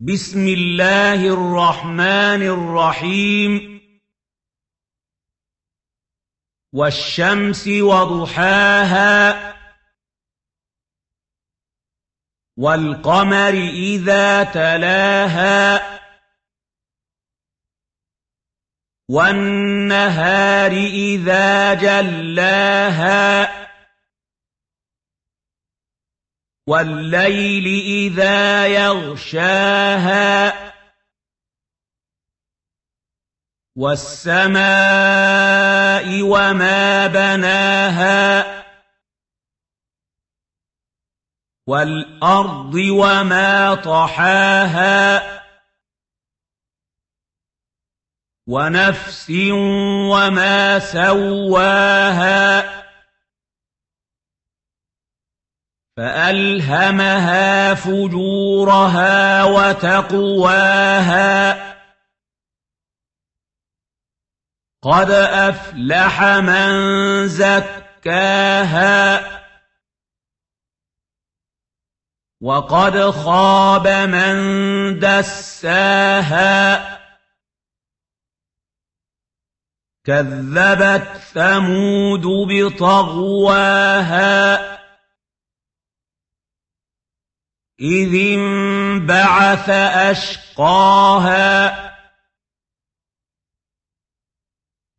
بسم الله الرحمن الرحيم. والشمس وضحاها. والقمر إذا تلاها. والنهار إذا جلاها. وَاللَّيْلِ إِذَا يَغْشَاهَا وَالسَّمَاءِ وَمَا بَنَاهَا وَالْأَرْضِ وَمَا طَحَاهَا وَنَفْسٍ وَمَا سَوَّاهَا فألهمها فجورها وتقواها. قد أفلح من زكاها. وقد خاب من دساها. كذبت ثمود بطغواها. إذ انبعث أشقاها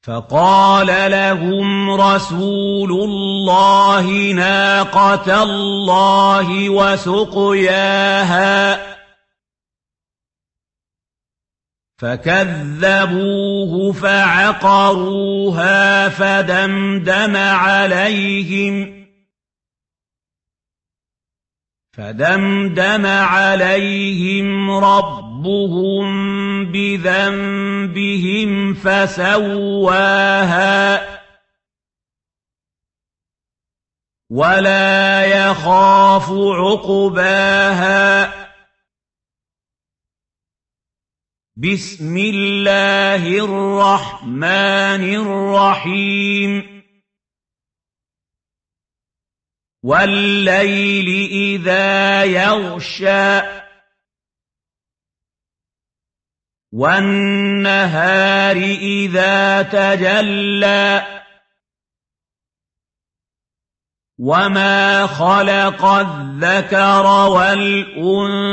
فقال لهم رسول الله ناقة الله وسقياها فكذبوه فعقروها فدمدم عليهم فدمدم عليهم ربهم بذنبهم فسواها ولا يخاف عقباها. بسم الله الرحمن الرحيم. وَاللَّيْلِ إِذَا يَغْشَىٰ وَالنَّهَارِ إِذَا تَجَلَّىٰ وَمَا خَلَقَ الذَّكَرَ وَالْأُنثَىٰ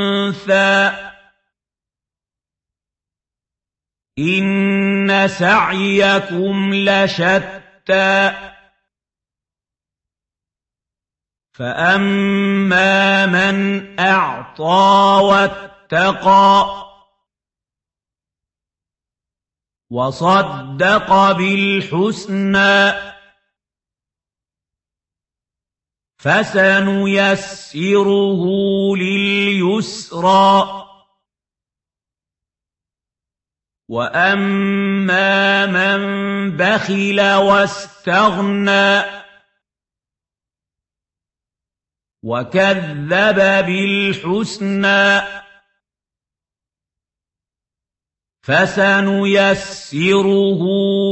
إِنَّ سَعْيَكُمْ لَشَتَّىٰ فأما من أعطى واتقى وصدق بالحسنى فسنيسره لليسرى وأما من بخل واستغنى وكذب بالحسنى. فسنيسره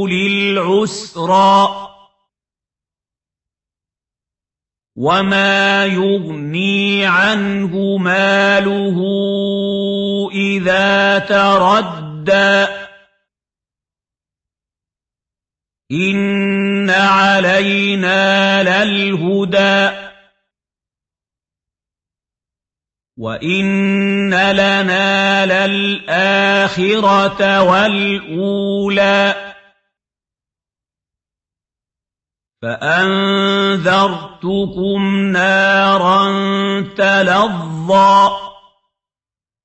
للعسرى. وما يغني عنه ماله إذا تردى. إن علينا للهدى. وَإِنَّ لَنَا لَلْآخِرَةَ وَالْأُولَىٰ فَأَنذَرْتُكُمْ نَارًا تَلَظَّىٰ